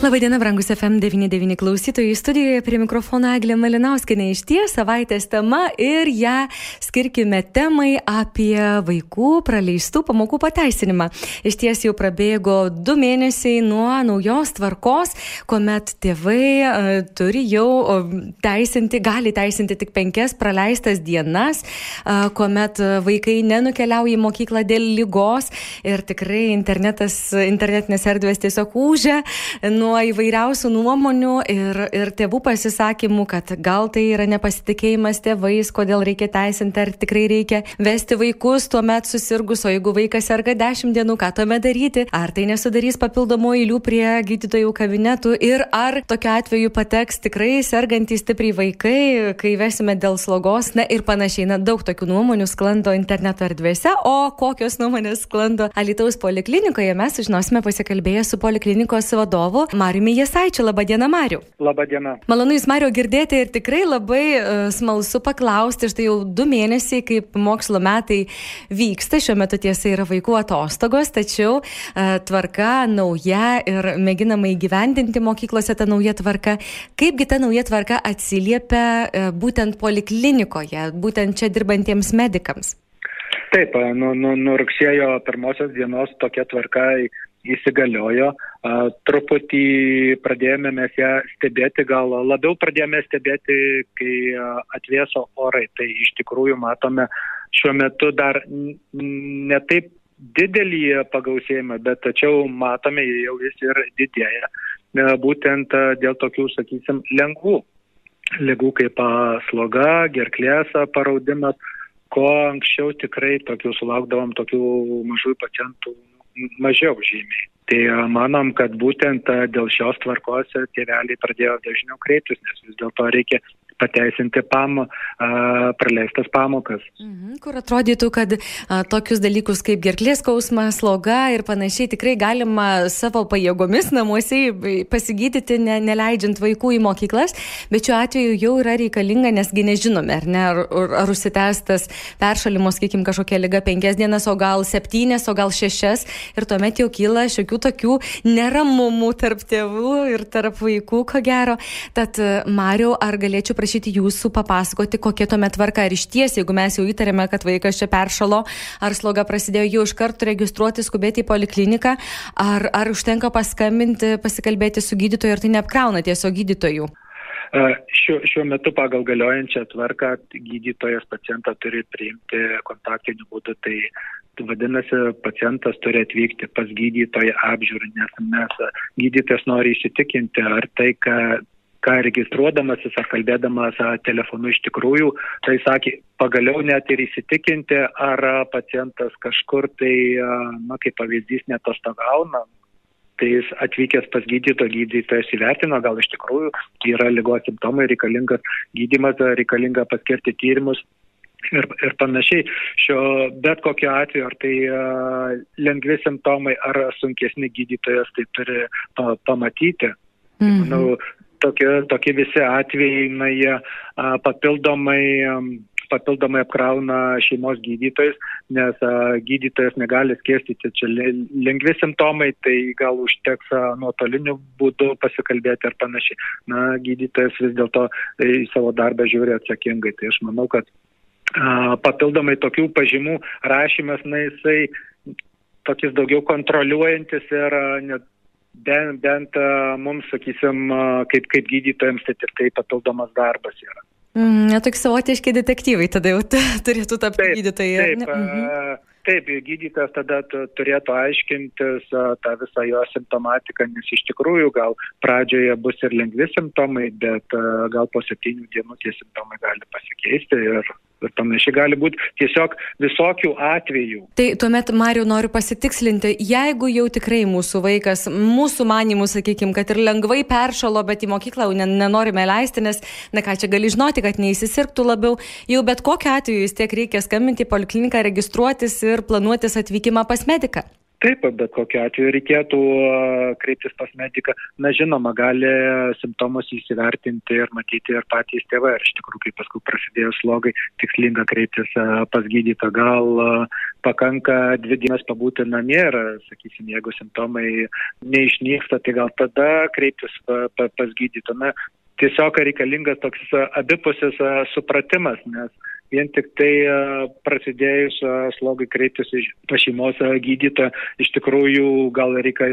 Labadiena, brangus FM99 klausytojai. Studijoje prie mikrofono Eglė Malinauskinė iš ties savaitės tema ir ją skirkime temai apie vaikų praleistų pamokų pateisinimą. Iš ties jau prabėgo du mėnesiai nuo naujos tvarkos, kuomet tėvai uh, turi jau teisinti, gali teisinti tik penkias praleistas dienas, uh, kuomet vaikai nenukeliauja į mokyklą dėl lygos ir tikrai internetas, internetinės erdvės tiesiog užia nuo nuo įvairiausių nuomonių ir, ir tėvų pasisakymų, kad gal tai yra nepasitikėjimas tėvais, kodėl reikia teisinti, ar tikrai reikia vesti vaikus tuo metu susirgus, o jeigu vaikas serga 10 dienų, ką tuomet daryti, ar tai nesudarys papildomų eilių prie gydytojų kabinetų? Ir ar tokiu atveju pateks tikrai sergantys stipriai vaikai, kai vesime dėl slogos, na ir panašiai, na daug tokių nuomonių sklando interneto erdvėse, o kokios nuomonės sklando Alitaus poliklinikoje, mes sužinosime pasikalbėję su poliklinikos vadovu Mariumi Jasaičiu. Labadiena, Mariu. Labadiena. Malonu Jūs, Mariu, girdėti ir tikrai labai uh, smalsu paklausti. Štai jau du mėnesiai, kaip mokslo metai vyksta, šiuo metu tiesa yra vaikų atostogos, tačiau uh, tvarka nauja ir mėginama įgyvendinti mokyklose tą naują tvarką. Kaipgi ta nauja tvarka atsiliepia uh, būtent poliklinikoje, būtent čia dirbantiems medikams? Taip, nuo nu, nu rugsėjo pirmosios dienos tokia tvarka įsigaliojo. Truputį pradėjome mes ją stebėti, gal labiau pradėjome stebėti, kai atvėso orai. Tai iš tikrųjų matome šiuo metu dar ne taip didelį pagausėjimą, bet tačiau matome jau jis ir didėja. Būtent dėl tokių, sakysim, lengvų lygų kaip sloga, gerklės paraudimas, ko anksčiau tikrai tokių sulaukdavom tokių mažų pacientų mažiau žymiai. Tai manom, kad būtent dėl šios tvarkos tėveliai pradėjo dažniau kreiptis, nes vis dėlto reikia pateisinti pamo, praleistas pamokas. Mhm, kur atrodytų, kad a, tokius dalykus kaip gerklės skausmas, sloga ir panašiai tikrai galima savo pajėgomis namuose pasigydyti, ne, neleidžiant vaikų į mokyklas, bet šiuo atveju jau yra reikalinga, nesgi nežinome, ar ne, ar, ar, užsitęstas peršalimo, sakykime, kažkokia lyga penkias dienas, o gal septynias, o gal šešias ir tuomet jau kyla šiokių tokių neramumų tarp tėvų ir tarp vaikų, ko gero. Tad, Mariu, ar galėčiau prašyti paprašyti jūsų papasakoti, kokia tuomet tvarka. Ar iš ties, jeigu mes jau įtarėme, kad vaikas čia peršalo, ar sloga prasidėjo, jau iš karto registruoti, skubėti į polikliniką, ar, ar užtenka paskambinti, pasikalbėti su gydytoju, ar tai neapkrauna tiesiog gydytojų? Šiuo, šiuo metu pagal galiojančią tvarką gydytojas pacientą turi priimti kontaktiniu būdu, tai vadinasi, pacientas turi atvykti pas gydytoją apžiūrą, nes mes gydytojas nori įsitikinti, ar tai, ką ką registruodamasis ar kalbėdamas telefonu iš tikrųjų, tai sakė, pagaliau net ir įsitikinti, ar pacientas kažkur tai, na, kaip pavyzdys, netostogauna. Tai jis atvykęs pas gydytoją, gydytojas įvertino, gal iš tikrųjų yra lygos simptomai, reikalingas gydimas, reikalinga paskirti tyrimus ir, ir panašiai. Šio bet kokiu atveju, ar tai uh, lengvi simptomai, ar sunkesni gydytojas tai turi pa, pamatyti. Mm -hmm. Manau, tokie, tokie visi atvejai, na, jie papildomai papildomai apkrauna šeimos gydytojus, nes a, gydytojas negali skėstyti, čia lengvi simptomai, tai gal užteks a, nuotoliniu būdu pasikalbėti ar panašiai. Na, gydytojas vis dėlto į savo darbą žiūri atsakingai, tai aš manau, kad a, papildomai tokių pažymų rašymas, na, jisai tokis daugiau kontroliuojantis ir net bent, bent mums, sakysim, kaip, kaip gydytojams, tai tik tai papildomas darbas yra. Mm, toks savotiški detektyvai tada jau turėtų tapti taip, gydytojai. Taip, mhm. taip, gydytojas tada turėtų aiškintis tą visą jo simptomatiką, nes iš tikrųjų gal pradžioje bus ir lengvi simptomai, bet gal po septynių dienų tie simptomai gali pasikeisti ir ir panašiai gali būti tiesiog visokių atvejų. Tai tuomet, Mariu, noriu pasitikslinti, jeigu jau tikrai mūsų vaikas, mūsų manimų, sakykime, kad ir lengvai peršalo, bet į mokyklą jau nenorime leisti, nes, na ką čia gali žinoti, kad neįsisirgtų labiau, jau bet kokiu atveju vis tiek reikia skambinti į polikliniką, registruotis ir planuotis atvykimą pas mediką. Taip, bet kokiu atveju reikėtų kreiptis pas mediką. Na, žinoma, gali simptomus įsivertinti ir matyti ir patys tėvai. Ir iš tikrųjų, kai paskui prasidėjo slogai, tikslinga kreiptis pas gydytą. Gal pakanka dvi dienas pabūti namie ir, sakysim, jeigu simptomai neišnyksta, tai gal tada kreiptis pas gydytą. Na, tiesiog reikalingas toks abipusis supratimas, nes vien tik tai e, prasidėjus e, slogai kreiptis pas šeimos e, gydytoją, iš tikrųjų gal reikia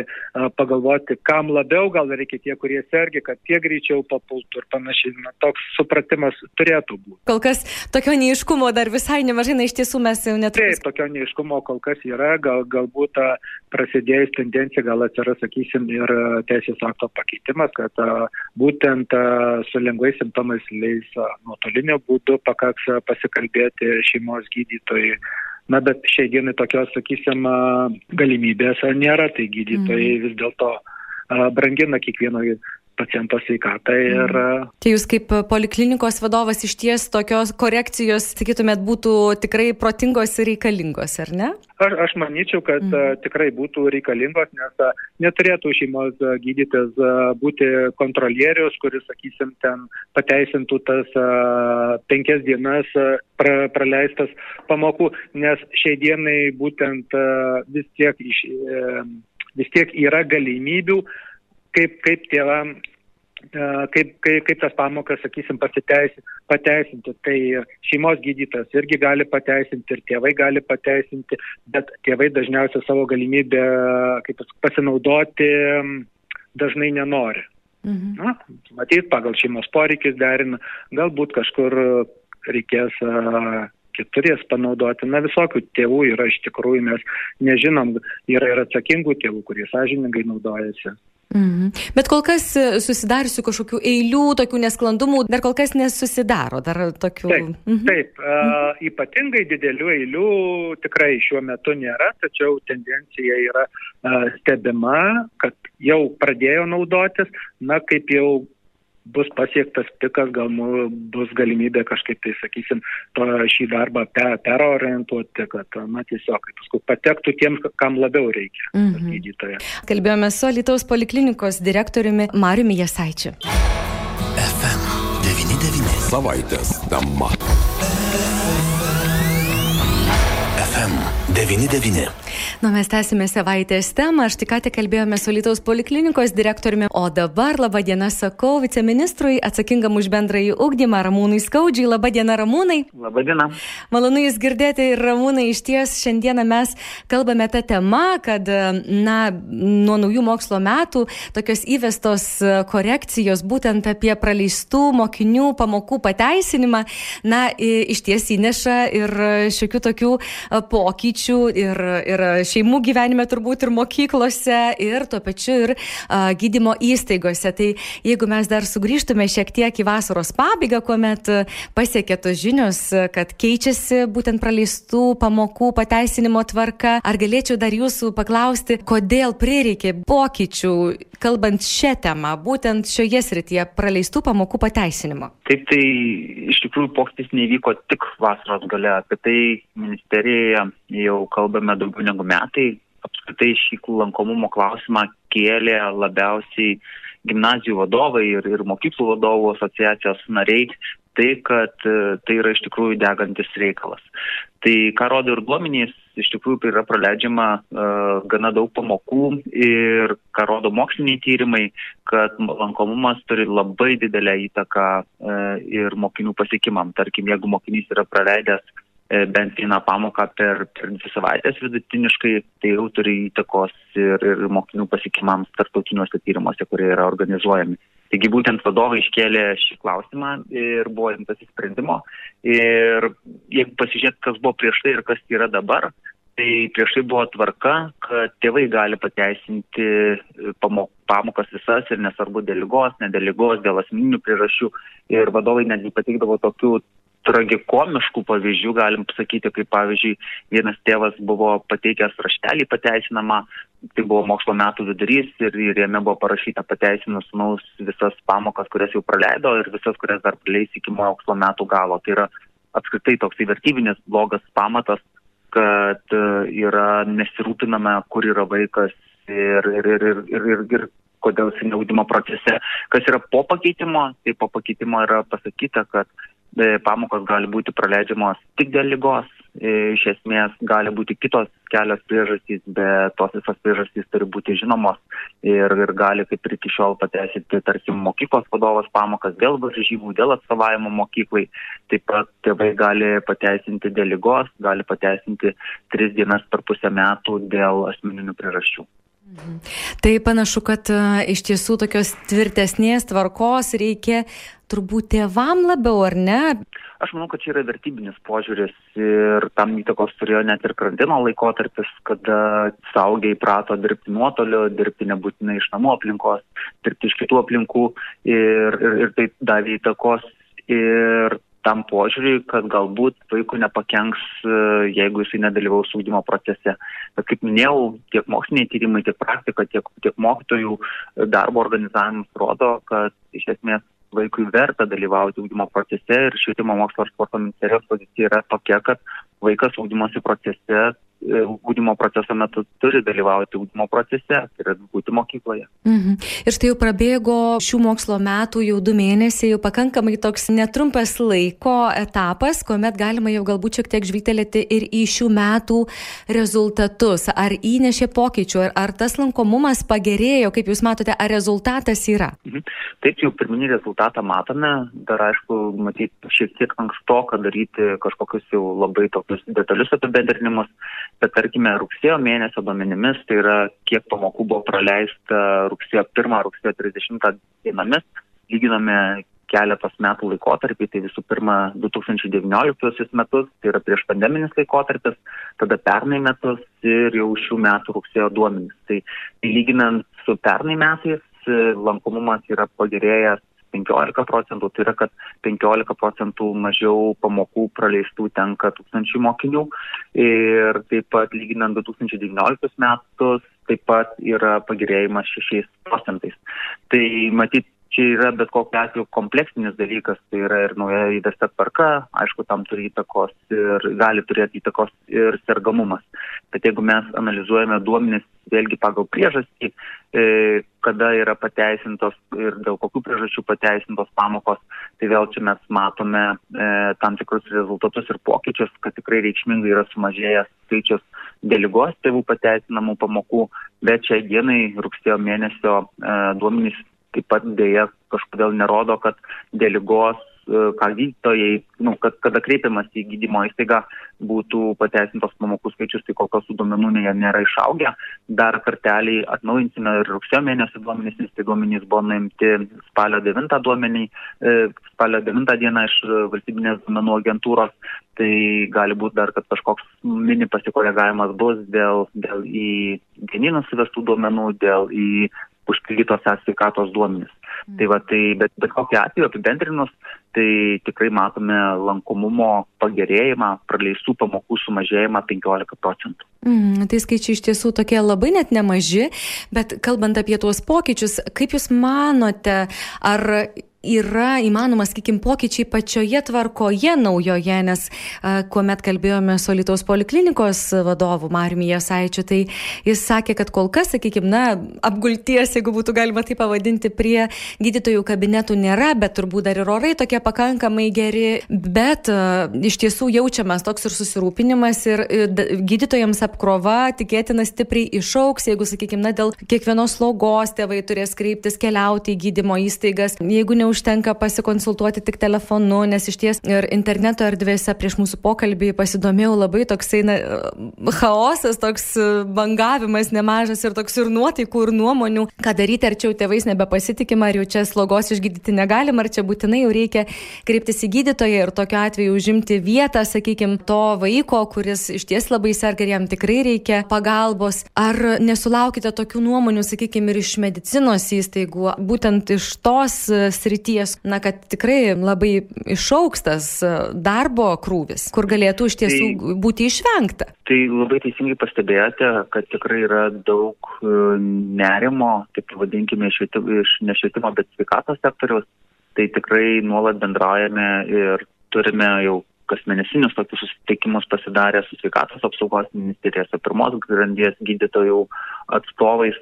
pagalvoti, kam labiau, gal reikia tie, kurie sergi, kad tie greičiau papultų ir panašiai. Na, toks supratimas turėtų būti. Kol kas tokio neiškumo dar visai nemažai, na iš tiesų mes jau neturime. Taip, tokio neiškumo kol kas yra, gal, galbūt prasidėjus tendencija, gal atsiras, sakysim, ir teisės akto pakeitimas, kad būtent su lengvais simptomais leis nuotolinio būdu pakaks pasiekti pasikalbėti šeimos gydytojai. Na, bet šiai dienai tokios, sakysim, galimybės nėra, tai gydytojai mm. vis dėlto brangina kiekvieno paciento sveikatą ir... Mm. Tai jūs kaip poliklinikos vadovas iš ties tokios korekcijos, sakytumėt, būtų tikrai protingos ir reikalingos, ar ne? Aš, aš manyčiau, kad mm. uh, tikrai būtų reikalingos, nes uh, neturėtų šeimos gydytis būti kontrolierius, kuris, sakysim, ten pateisintų tas penkias dienas pra, praleistas pamokų, nes šiai dienai būtent vis tiek iš... Vis tiek yra galimybių uh, kaip, kaip tėvam kaip, kaip, kaip tas pamokas, sakysim, pateisinti. Tai šeimos gydytojas irgi gali pateisinti ir tėvai gali pateisinti, bet tėvai dažniausiai savo galimybę kaip, pasinaudoti dažnai nenori. Mhm. Na, matyt, pagal šeimos poreikis derina, galbūt kažkur reikės kitur jas panaudoti. Na, visokių tėvų yra iš tikrųjų, mes nežinom, yra ir atsakingų tėvų, kurie sąžiningai naudojasi. Mhm. Bet kol kas e, susidariusių kažkokių eilių, tokių nesklandumų, dar kol kas nesusidaro. Dar tokių... Taip, mhm. taip uh, ypatingai didelių eilių tikrai šiuo metu nėra, tačiau tendencija yra uh, stebima, kad jau pradėjo naudotis, na kaip jau bus pasiektas pikas, gal bus galimybė kažkaip tai, sakysim, to, šį darbą per, perorientuoti, kad, na, tiesiog, paskui patektų tiems, kam labiau reikia -hmm. gydytoje. Kalbėjome su Lietuvos poliklinikos direktoriumi Mariumi Jasaičiu. FM 99. Savaitės tema. FM 99. Nu, mes tęsime savaitės temą. Aš tik ką tik kalbėjome su Lietuvos poliklinikos direktoriumi, o dabar labą dieną sakau viceministrui atsakingam už bendrąjį ugdymą Ramūnui Skaudžiai. Labą dieną, Ramūnai. Labą dieną. Malonu Jūs girdėti ir Ramūnai, iš ties šiandieną mes kalbame tą temą, kad na, nuo naujų mokslo metų tokios įvestos korekcijos būtent apie praleistų mokinių pamokų pateisinimą, na, iš ties įneša ir šiokių tokių pokyčių ir, ir šeimų gyvenime turbūt ir mokyklose, ir tuo pačiu ir a, gydymo įstaigose. Tai jeigu mes dar sugrįžtume šiek tiek į vasaros pabaigą, kuomet pasiekė tos žinios, kad keičiasi būtent praleistų pamokų pateisinimo tvarka, ar galėčiau dar jūsų paklausti, kodėl prireikė pokyčių, kalbant šią temą, būtent šioje srityje praleistų pamokų pateisinimo? Taip, tai iš tikrųjų pokytis nevyko tik vasaros gale, apie tai ministerijoje jau kalbame daugiau negu metai. Apskritai šį lankomumo klausimą kėlė labiausiai gimnazijų vadovai ir, ir mokyklų vadovų asociacijos nariai, tai kad e, tai yra iš tikrųjų degantis reikalas. Tai ką rodo ir duomenys, iš tikrųjų tai yra praleidžiama uh, gana daug pamokų ir ką rodo moksliniai tyrimai, kad lankomumas turi labai didelę įtaką uh, ir mokinių pasiekimam. Tarkim, jeigu mokinys yra praleidęs bent vieną pamoką per, per dvi savaitės vidutiniškai, tai jau turi įtakos ir, ir mokinių pasiekimams tarptautiniuose tyrimuose, kurie yra organizuojami. Taigi būtent vadovai iškėlė šį klausimą ir buvo imtasi sprendimo. Ir jeigu pasižiūrėt, kas buvo prieš tai ir kas yra dabar, tai prieš tai buvo tvarka, kad tėvai gali pateisinti pamok, pamokas visas ir nesvarbu dėl lygos, ne dėl lygos, dėl asmeninių priežasčių. Ir vadovai netgi pateikdavo tokių tragikomiškų pavyzdžių, galim pasakyti, kaip pavyzdžiui, vienas tėvas buvo pateikęs raštelį pateisinamą, tai buvo mokslo metų vidurys ir, ir jame buvo parašyta pateisinus naus visas pamokas, kurias jau praleido ir visas, kurias dar praleis iki mokslo metų galo. Tai yra apskritai toks vertybinis blogas pamatas kad e, yra nesirūpinama, kur yra vaikas ir, ir, ir, ir, ir, ir, ir kodėl jis neaudimo procese. Kas yra po pakeitimo, tai po pakeitimo yra pasakyta, kad pamokos gali būti praleidžiamos tik dėl lygos, e, iš esmės gali būti kitos kelios priežastys, bet tos visos priežastys turi būti žinomos ir, ir gali kaip ir iki šiol pateisinti, tarkim, mokyklos vadovas pamokas dėl varžybų, dėl atstovavimo mokyklai. Taip pat tėvai gali pateisinti dėl lygos, gali pateisinti tris dienas per pusę metų dėl asmeninių priežasčių. Tai panašu, kad uh, iš tiesų tokios tvirtesnės tvarkos reikia turbūt tėvam labiau, ar ne? Aš manau, kad čia yra vertybinis požiūris ir tam įtakos turėjo net ir karantino laikotarpis, kada saugiai prato dirbti nuotoliu, dirbti nebūtinai iš namų aplinkos, dirbti iš kitų aplinkų ir, ir, ir tai davė įtakos ir tam požiūriui, kad galbūt vaikui nepakenks, e, jeigu jisai nedalyvaus ūkdymo procese. Bet kaip minėjau, tiek moksliniai tyrimai, tiek praktika, tiek, tiek mokytojų darbo organizavimas rodo, kad iš esmės vaikui verta dalyvauti ūkdymo procese ir švietimo mokslo ir sporto ministerijos pozicija yra tokia, kad vaikas ūkdymosi procese ūkdymo proceso metu turi dalyvauti ūkdymo procese, tai yra būti mokykloje. Mhm. Ir štai jau prabėgo šių mokslo metų, jau du mėnesiai, jau pakankamai toks netrumpas laiko etapas, kuomet galima jau galbūt šiek tiek žvytelėti ir į šių metų rezultatus. Ar įnešė pokyčių, ar, ar tas lankomumas pagerėjo, kaip Jūs matote, ar rezultatas yra? Mhm. Taip, jau pirminį rezultatą matome, dar aišku, matyti šiek tiek ankstoka daryti kažkokius jau labai tokius detalius apibendrinimus bet tarkime rugsėjo mėnesio duomenimis, tai yra kiek pamokų buvo praleista rugsėjo 1, rugsėjo 30 dienomis, lyginame keletos metų laikotarpį, tai visų pirma 2019 metus, tai yra prieš pandeminis laikotarpis, tada pernai metus ir jau šių metų rugsėjo duomenys. Tai, tai lyginant su pernai metais, lankomumas yra pagerėjęs 15 procentų, tai yra, kad 15 procentų mažiau pamokų praleistų tenka tūkstančių mokinių ir taip pat lyginant 2019 metus taip pat yra pagerėjimas 6 procentais. Tai matyt, čia yra bet kokiu atveju kompleksinis dalykas, tai yra ir nauja įvesta tvarka, aišku, tam turi įtakos ir gali turėti įtakos ir sergamumas. Bet jeigu mes analizuojame duomenis vėlgi pagal priežastį, e, kada yra pateisintos ir dėl kokių priežasčių pateisintos pamokos, tai vėl čia mes matome e, tam tikrus rezultatus ir pokyčius, kad tikrai reikšmingai yra sumažėjęs skaičius dėl lygos tėvų pateisinamų pamokų, bet šiai dienai rugsėjo mėnesio e, duomenys taip pat dėja kažkodėl nerodo, kad dėl lygos e, ką gydytojai, nu, kad kada kreipiamas į gydymo įstaigą būtų pateisintos pamokų skaičius, tai kol kas tų duomenų nėra išaugę. Dar kartelį atnaujinsime ir rugsėjo mėnesio duomenys, nes tai duomenys buvo nuimti spalio 9 duomenį, e, spalio 9 dieną iš valstybinės duomenų agentūros. Tai gali būti dar, kad kažkoks mini pasikoregavimas bus dėl, dėl į dienynus suvestų duomenų, dėl į užpildytos sveikatos duomenys. Mm. Tai va, tai, bet, bet kokiu atveju apibendrinus, tai tikrai matome lankomumo pagerėjimą, praleistų pamokų sumažėjimą 15 procentų. Mm, tai skaičiai iš tiesų tokie labai net nemaži, bet kalbant apie tuos pokyčius, kaip Jūs manote, ar yra įmanoma, sakykim, pokyčiai pačioje tvarkoje naujoje, nes kuomet kalbėjome su Lietuvos poliklinikos vadovu Mariumi Jasaičiu, tai jis sakė, kad kol kas, sakykim, na, apgulties, jeigu būtų galima tai pavadinti, prie gydytojų kabinetų nėra, bet turbūt dar ir orai tokie pakankamai geri, bet iš tiesų jaučiamas toks ir susirūpinimas ir, gydytojams apkrova tikėtina stipriai išauks, jeigu, sakykim, na, dėl kiekvienos slaugos tėvai turės kreiptis keliauti į gydymo įstaigas. Jeigu neuž neužtenka pasikonsultuoti tik telefonu, nes iš ties ir interneto erdvėse prieš mūsų pokalbį pasidomėjau labai toksai na, chaosas, toks bangavimas nemažas ir toks ir nuotaikų, ir nuomonių, ką daryti, ar čia jau tėvais nebepasitikima, ar jau čia slogos išgydyti negalima, ar čia būtinai jau reikia kreiptis į gydytoją ir tokiu atveju užimti vietą, sakykime, to vaiko, kuris iš ties labai serga ir jam tikrai reikia pagalbos. Ar nesulaukite tokių nuomonių, sakykime, ir iš medicinos įstaigų, būtent iš tos srities? Srities, na, kad tikrai labai išauks tas e, darbo krūvis, kur galėtų iš tiesų tai, būti išvengta. Tai labai teisingai pastebėjote, kad tikrai yra daug e, nerimo, taip vadinkime, iš nešvietimo, bet sveikatos sektoriaus. Tai tikrai nuolat bendraujame ir turime jau kasmėnesinius tokius susitikimus pasidarę su sveikatos apsaugos ministerija, su pirmos grandies gydytojų atstovais.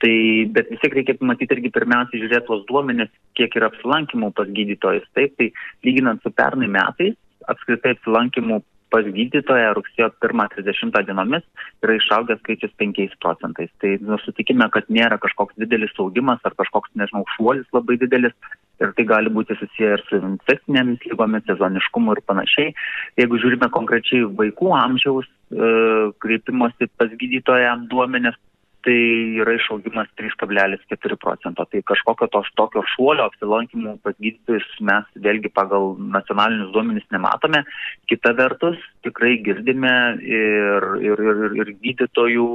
Tai, bet vis tiek reikėtų matyti irgi pirmiausia žiūrėti tuos duomenis, kiek yra apsilankimų pas gydytojus. Taip, tai lyginant su pernai metais, apskritai apsilankimų pas gydytoją rugsėjo 1-30 dienomis yra išaugęs skaičius 5 procentais. Tai nu, sutikime, kad nėra kažkoks didelis augimas ar kažkoks, nežinau, šuolis labai didelis ir tai gali būti susiję ir su infekcinėmis lygomis, sezoniškumu ir panašiai. Jeigu žiūrime konkrečiai vaikų amžiaus e, kreipimosi pas gydytoją duomenis, tai yra išaugimas 3,4 procento. Tai kažkokio tos tokio šuolio apsilankimų pas gydytojus mes vėlgi pagal nacionalinius duomenys nematome. Kita vertus, tikrai girdime ir, ir, ir, ir gydytojų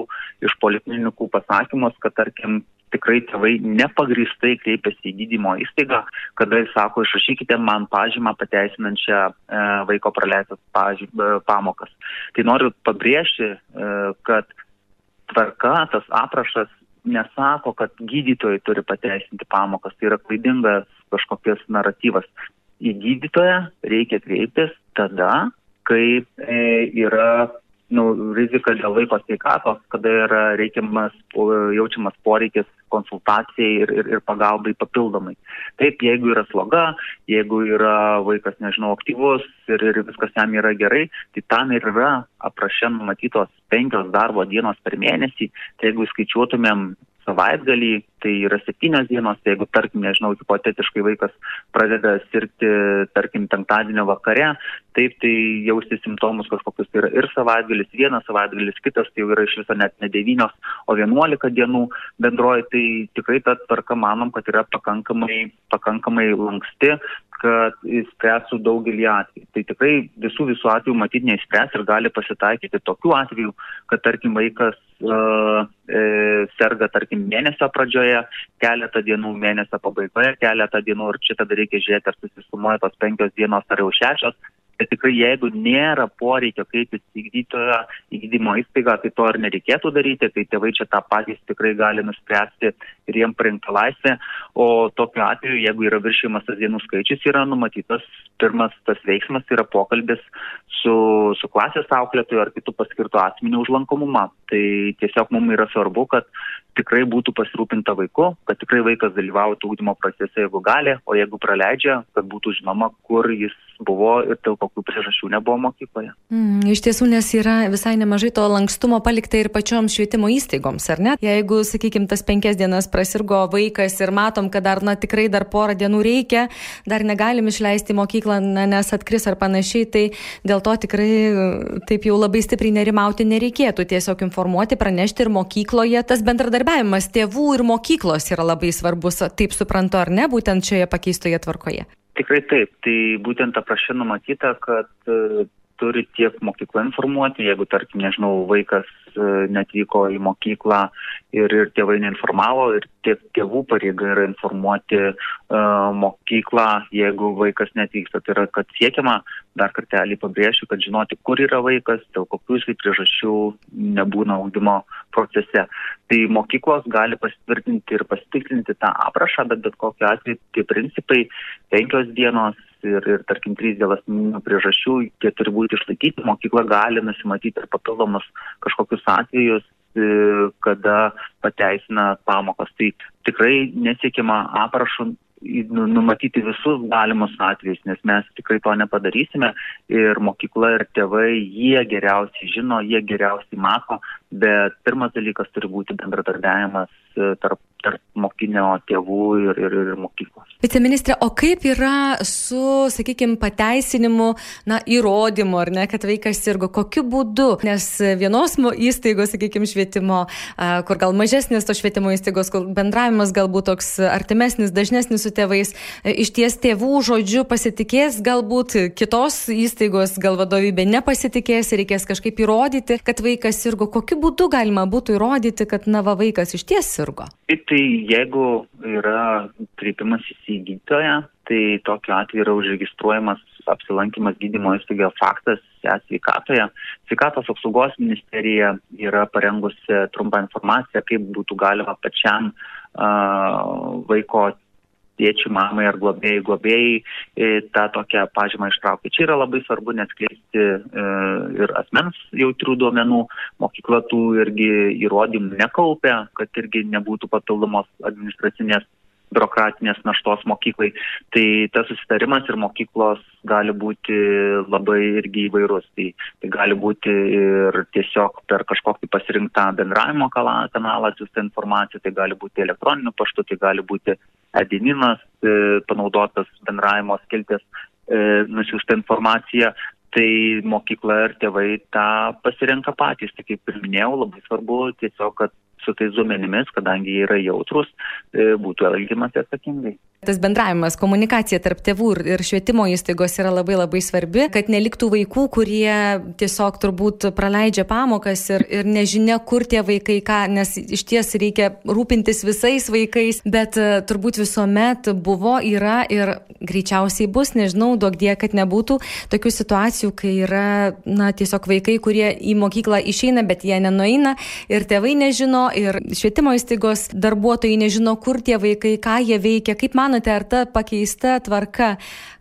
iš poliklinikų pasakymus, kad tarkim tikrai tėvai nepagristai kreipiasi į gydymo įstaigą, kada jis sako, išrašykite man pažymą pateisinančią e, vaiko praleistas e, pamokas. Tai noriu pabrėžti, e, kad tvarka, tas aprašas nesako, kad gydytojai turi pateisinti pamokas. Tai yra klaidingas kažkokias naratyvas. Į gydytoją reikia kreiptis tada, kai e, yra nu, rizika dėl vaiko sveikatos, kada yra reikiamas, jaučiamas poreikis konsultacijai ir, ir, ir pagalbai papildomai. Taip, jeigu yra sloga, jeigu yra vaikas, nežinau, aktyvus ir, ir viskas jam yra gerai, tai tam ir yra aprašė numatytos penkios darbo dienos per mėnesį. Tai jeigu skaičiuotumėm savaitgalį, tai yra septynios dienos, tai jeigu, tarkim, nežinau, hipotetiškai vaikas pradeda sirgti, tarkim, penktadienio vakare, taip, tai jausti simptomus kažkokius tai yra ir savaitgalis, vienas savaitgalis, kitas, tai jau yra iš viso net ne devynios, o vienuolika dienų bendroji, tai tikrai ta tvarka manom, kad yra pakankamai, pakankamai lanksti, kad įspręstų daugelį atvejų. Tai tikrai visų visų atvejų matyti neįspręs ir gali pasitaikyti tokių atvejų, kad tarkim vaikas serga tarkim mėnesio pradžioje, keletą dienų mėnesio pabaigoje, keletą dienų ir čia tada reikia žiūrėti, ar susisumuoja tos penkios dienos ar jau šešios, bet tikrai jeigu nėra poreikio kreiptis į gydytoją, į gydymo įstaigą, tai to ir nereikėtų daryti, tai tėvai čia tą patys tikrai gali nuspręsti ir jiem parinkti laisvę, o tokiu atveju, jeigu yra viršymas tas dienų skaičius, yra numatytas pirmas tas veiksmas, yra pokalbis su, su klasės auklėtoju ar kitų paskirtų asmenių užlankomumą. Tai tiesiog mums yra svarbu, kad tikrai būtų pasirūpinta vaiku, kad tikrai vaikas dalyvautų ūkdymo procese, jeigu gali, o jeigu praleidžia, kad būtų žinoma, kur jis buvo ir dėl kokių priežasčių nebuvo mokykloje. Mm, iš tiesų, nes yra visai nemažai to lankstumo palikta ir pačioms švietimo įstaigoms, ar ne? Jeigu, sakykime, tas penkias dienas prasirgo vaikas ir matom, kad dar, na, tikrai dar porą dienų reikia, dar negalim išleisti mokyklą, na, nes atkris ar panašiai, tai dėl to tikrai taip jau labai stipriai nerimauti nereikėtų. Tiesiog informuoti, pranešti ir mokykloje. Tas bendradarbiavimas tėvų ir mokyklos yra labai svarbus, taip suprantu, ar ne, būtent šioje pakeistoje tvarkoje. Tikrai taip. Tai būtent aprašė numatyta, kad e, turi tiek mokykla informuoti, jeigu, tarkim, nežinau, vaikas e, netvyko į mokyklą ir, ir tėvai neinformavo, ir tiek tėvų pareiga yra informuoti uh, mokyklą, jeigu vaikas netvyksta. Tai yra, kad siekiama, dar kartelį pabrėšiu, kad žinoti, kur yra vaikas, dėl kokių jisai priežasčių nebūna augdymo procese. Tai mokyklos gali pasitvirtinti ir pasitikrinti tą aprašą, bet bet kokiu atveju tie principai penkios dienos ir, ir tarkim, trys dėl asmeninių priežasčių, tie turi būti išlaikyti, mokykla gali nusimatyti ir papildomus kažkokius atvejus, e, kada pateisina pamokas. Tai tikrai nesiekima aprašų nu, numatyti visus galimus atvejus, nes mes tikrai to nepadarysime ir mokykla ir tėvai, jie geriausiai žino, jie geriausiai mato, bet pirmas dalykas turi būti bendradarbiavimas e, tarp tarp mokinio tėvų ir, ir, ir mokyklos. Viceministrė, o kaip yra su, sakykime, pateisinimu, na, įrodymu, ar ne, kad vaikas sirgo, kokiu būdu? Nes vienos įstaigos, sakykime, švietimo, kur gal mažesnės to švietimo įstaigos, kur bendravimas galbūt toks artimesnis, dažnesnis su tėvais, e, iš ties tėvų žodžiu pasitikės, galbūt kitos įstaigos gal vadovybė nepasitikės ir reikės kažkaip įrodyti, kad vaikas sirgo. Kokiu būdu galima būtų įrodyti, kad, na, va, vaikas iš ties sirgo? Tai Tai jeigu yra kreipimas į gydytoją, tai tokiu atveju yra užregistruojamas apsilankimas gydymo įstaigoje faktas e-sveikatoje. Sveikatos apsaugos ministerija yra parengusi trumpą informaciją, kaip būtų galima pačiam uh, vaiko tėčiui, mamai ar globėjai, globėjai e, tą tokią pažymą ištraukti. Čia yra labai svarbu neatskleisti e, ir asmens jautrių duomenų, mokykla tų irgi įrodymų nekaupia, kad irgi nebūtų papildomos administracinės biurokratinės naštos mokyklai. Tai tas susitarimas ir mokyklos gali būti labai irgi įvairus. Tai, tai gali būti ir tiesiog per kažkokį pasirinktą bendravimo kanalą atsiųsta informacija, tai gali būti elektroniniu paštu, tai gali būti edininas, e, panaudotas bendravimo skiltis, e, nusiųsta informacija. Tai mokykla ir tėvai tą pasirenka patys. Tai kaip ir minėjau, labai svarbu tiesiog, kad su tais duomenimis, kadangi jie yra jautrus, e, būtų elgiamasi atsakingai. Tas bendravimas, komunikacija tarp tėvų ir švietimo įstaigos yra labai labai svarbi, kad neliktų vaikų, kurie tiesiog turbūt praleidžia pamokas ir, ir nežinia, kur tie vaikai ką, nes iš ties reikia rūpintis visais vaikais, bet e, turbūt visuomet buvo, yra ir greičiausiai bus, nežinau, duok die, kad nebūtų tokių situacijų, kai yra, na, tiesiog vaikai, kurie į mokyklą išeina, bet jie nenueina ir tėvai nežino, ir švietimo įstaigos darbuotojai nežino, kur tie vaikai, ką jie veikia, kaip man manote, ar ta pakeista tvarka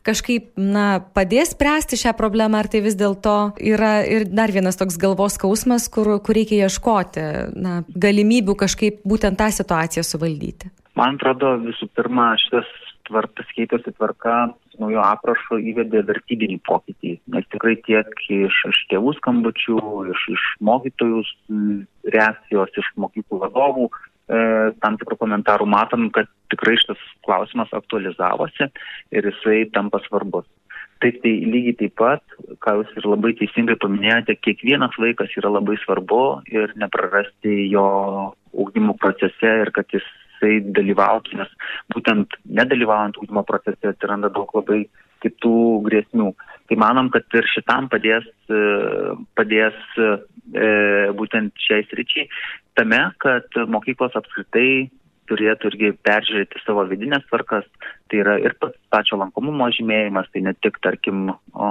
kažkaip, na, padės spręsti šią problemą, ar tai vis dėlto yra ir dar vienas toks galvos skausmas, kur, kur reikia ieškoti, na, galimybių kažkaip būtent tą situaciją suvaldyti? Man atrodo, visų pirma, šitas tvarkas keitėsi tvarka naujo aprašo įvedė vertybinį pokytį, nes tikrai tiek iš, iš tėvų skambučių, iš, iš mokytojų reakcijos, iš mokyklų vadovų, tam tikrų komentarų matom, kad tikrai šitas klausimas aktualizavosi ir jisai tampa svarbus. Taip tai lygiai taip pat, ką jūs ir labai teisingai paminėjote, kiekvienas vaikas yra labai svarbu ir neprarasti jo ūkdymo procese ir kad jisai dalyvautų, nes būtent nedalyvaujant ūkdymo procese atsiranda daug labai kitų grėsmių. Tai manom, kad ir šitam padės, padės e, būtent šiais ryčiai tame, kad mokyklos apskritai turėtų irgi peržiūrėti savo vidinės tvarkas, tai yra ir pačio lankomumo žymėjimas, tai ne tik, tarkim, o,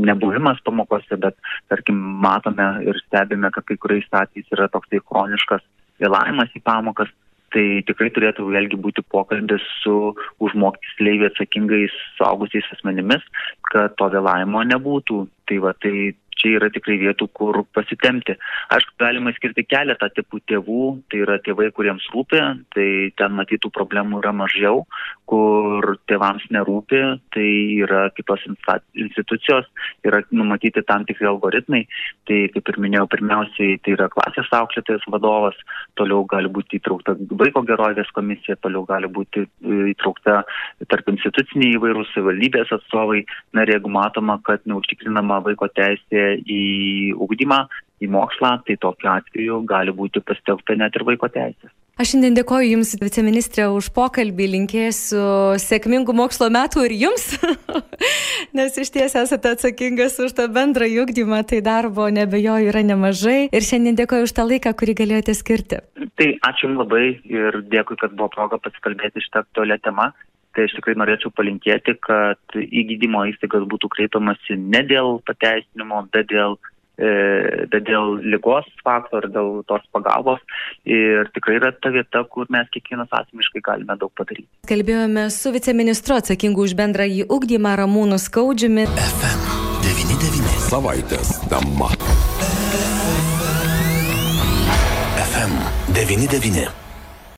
nebuvimas pamokose, bet, tarkim, matome ir stebime, kad kai kuriais atvejais yra toksai chroniškas vėlavimas į pamokas, tai tikrai turėtų vėlgi būti pokalbis su už mokytis atsakingais suaugusiais asmenimis, kad to vėlavimo nebūtų. Tai va, tai čia yra tikrai vietų, kur pasitemti. Aišku, galima skirti keletą tipų tėvų, tai yra tėvai, kuriems rūpi, tai ten matytų problemų yra mažiau, kur tėvams nerūpi, tai yra kitos institucijos, yra numatyti tam tikri algoritmai, tai kaip ir minėjau, pirmiausiai tai yra klasės auklėtojas vadovas, toliau gali būti įtraukta vaiko gerovės komisija, toliau gali būti e, įtraukta tarp instituciniai įvairūs savivaldybės atstovai, na ir jeigu matoma, kad neužtikrinama vaiko teisė į ugdymą, į mokslą, tai tokiu atveju gali būti pasitelkta net ir vaiko teisės. Aš šiandien dėkoju Jums, viceministrė, už pokalbį, linkėsiu sėkmingų mokslo metų ir Jums, nes iš ties esate atsakingas už tą bendrą ugdymą, tai darbo nebejoju yra nemažai ir šiandien dėkoju už tą laiką, kurį galėjote skirti. Tai ačiū Jums labai ir dėkui, kad buvo proga pasikalbėti šitą aktualią temą tai aš tikrai norėčiau palinkėti, kad į gydymo įstaigas būtų kreipiamasi ne dėl pateisinimo, bet dėl e, bet dėl lygos fakto ir dėl tos pagalbos. Ir tikrai yra ta vieta, kur mes kiekvienas asmeniškai galime daug padaryti. Kalbėjome su viceministru atsakingu už bendrąjį ugdymą Ramūnu Skaudžiumi. FM99. Savaitės dama. FM99.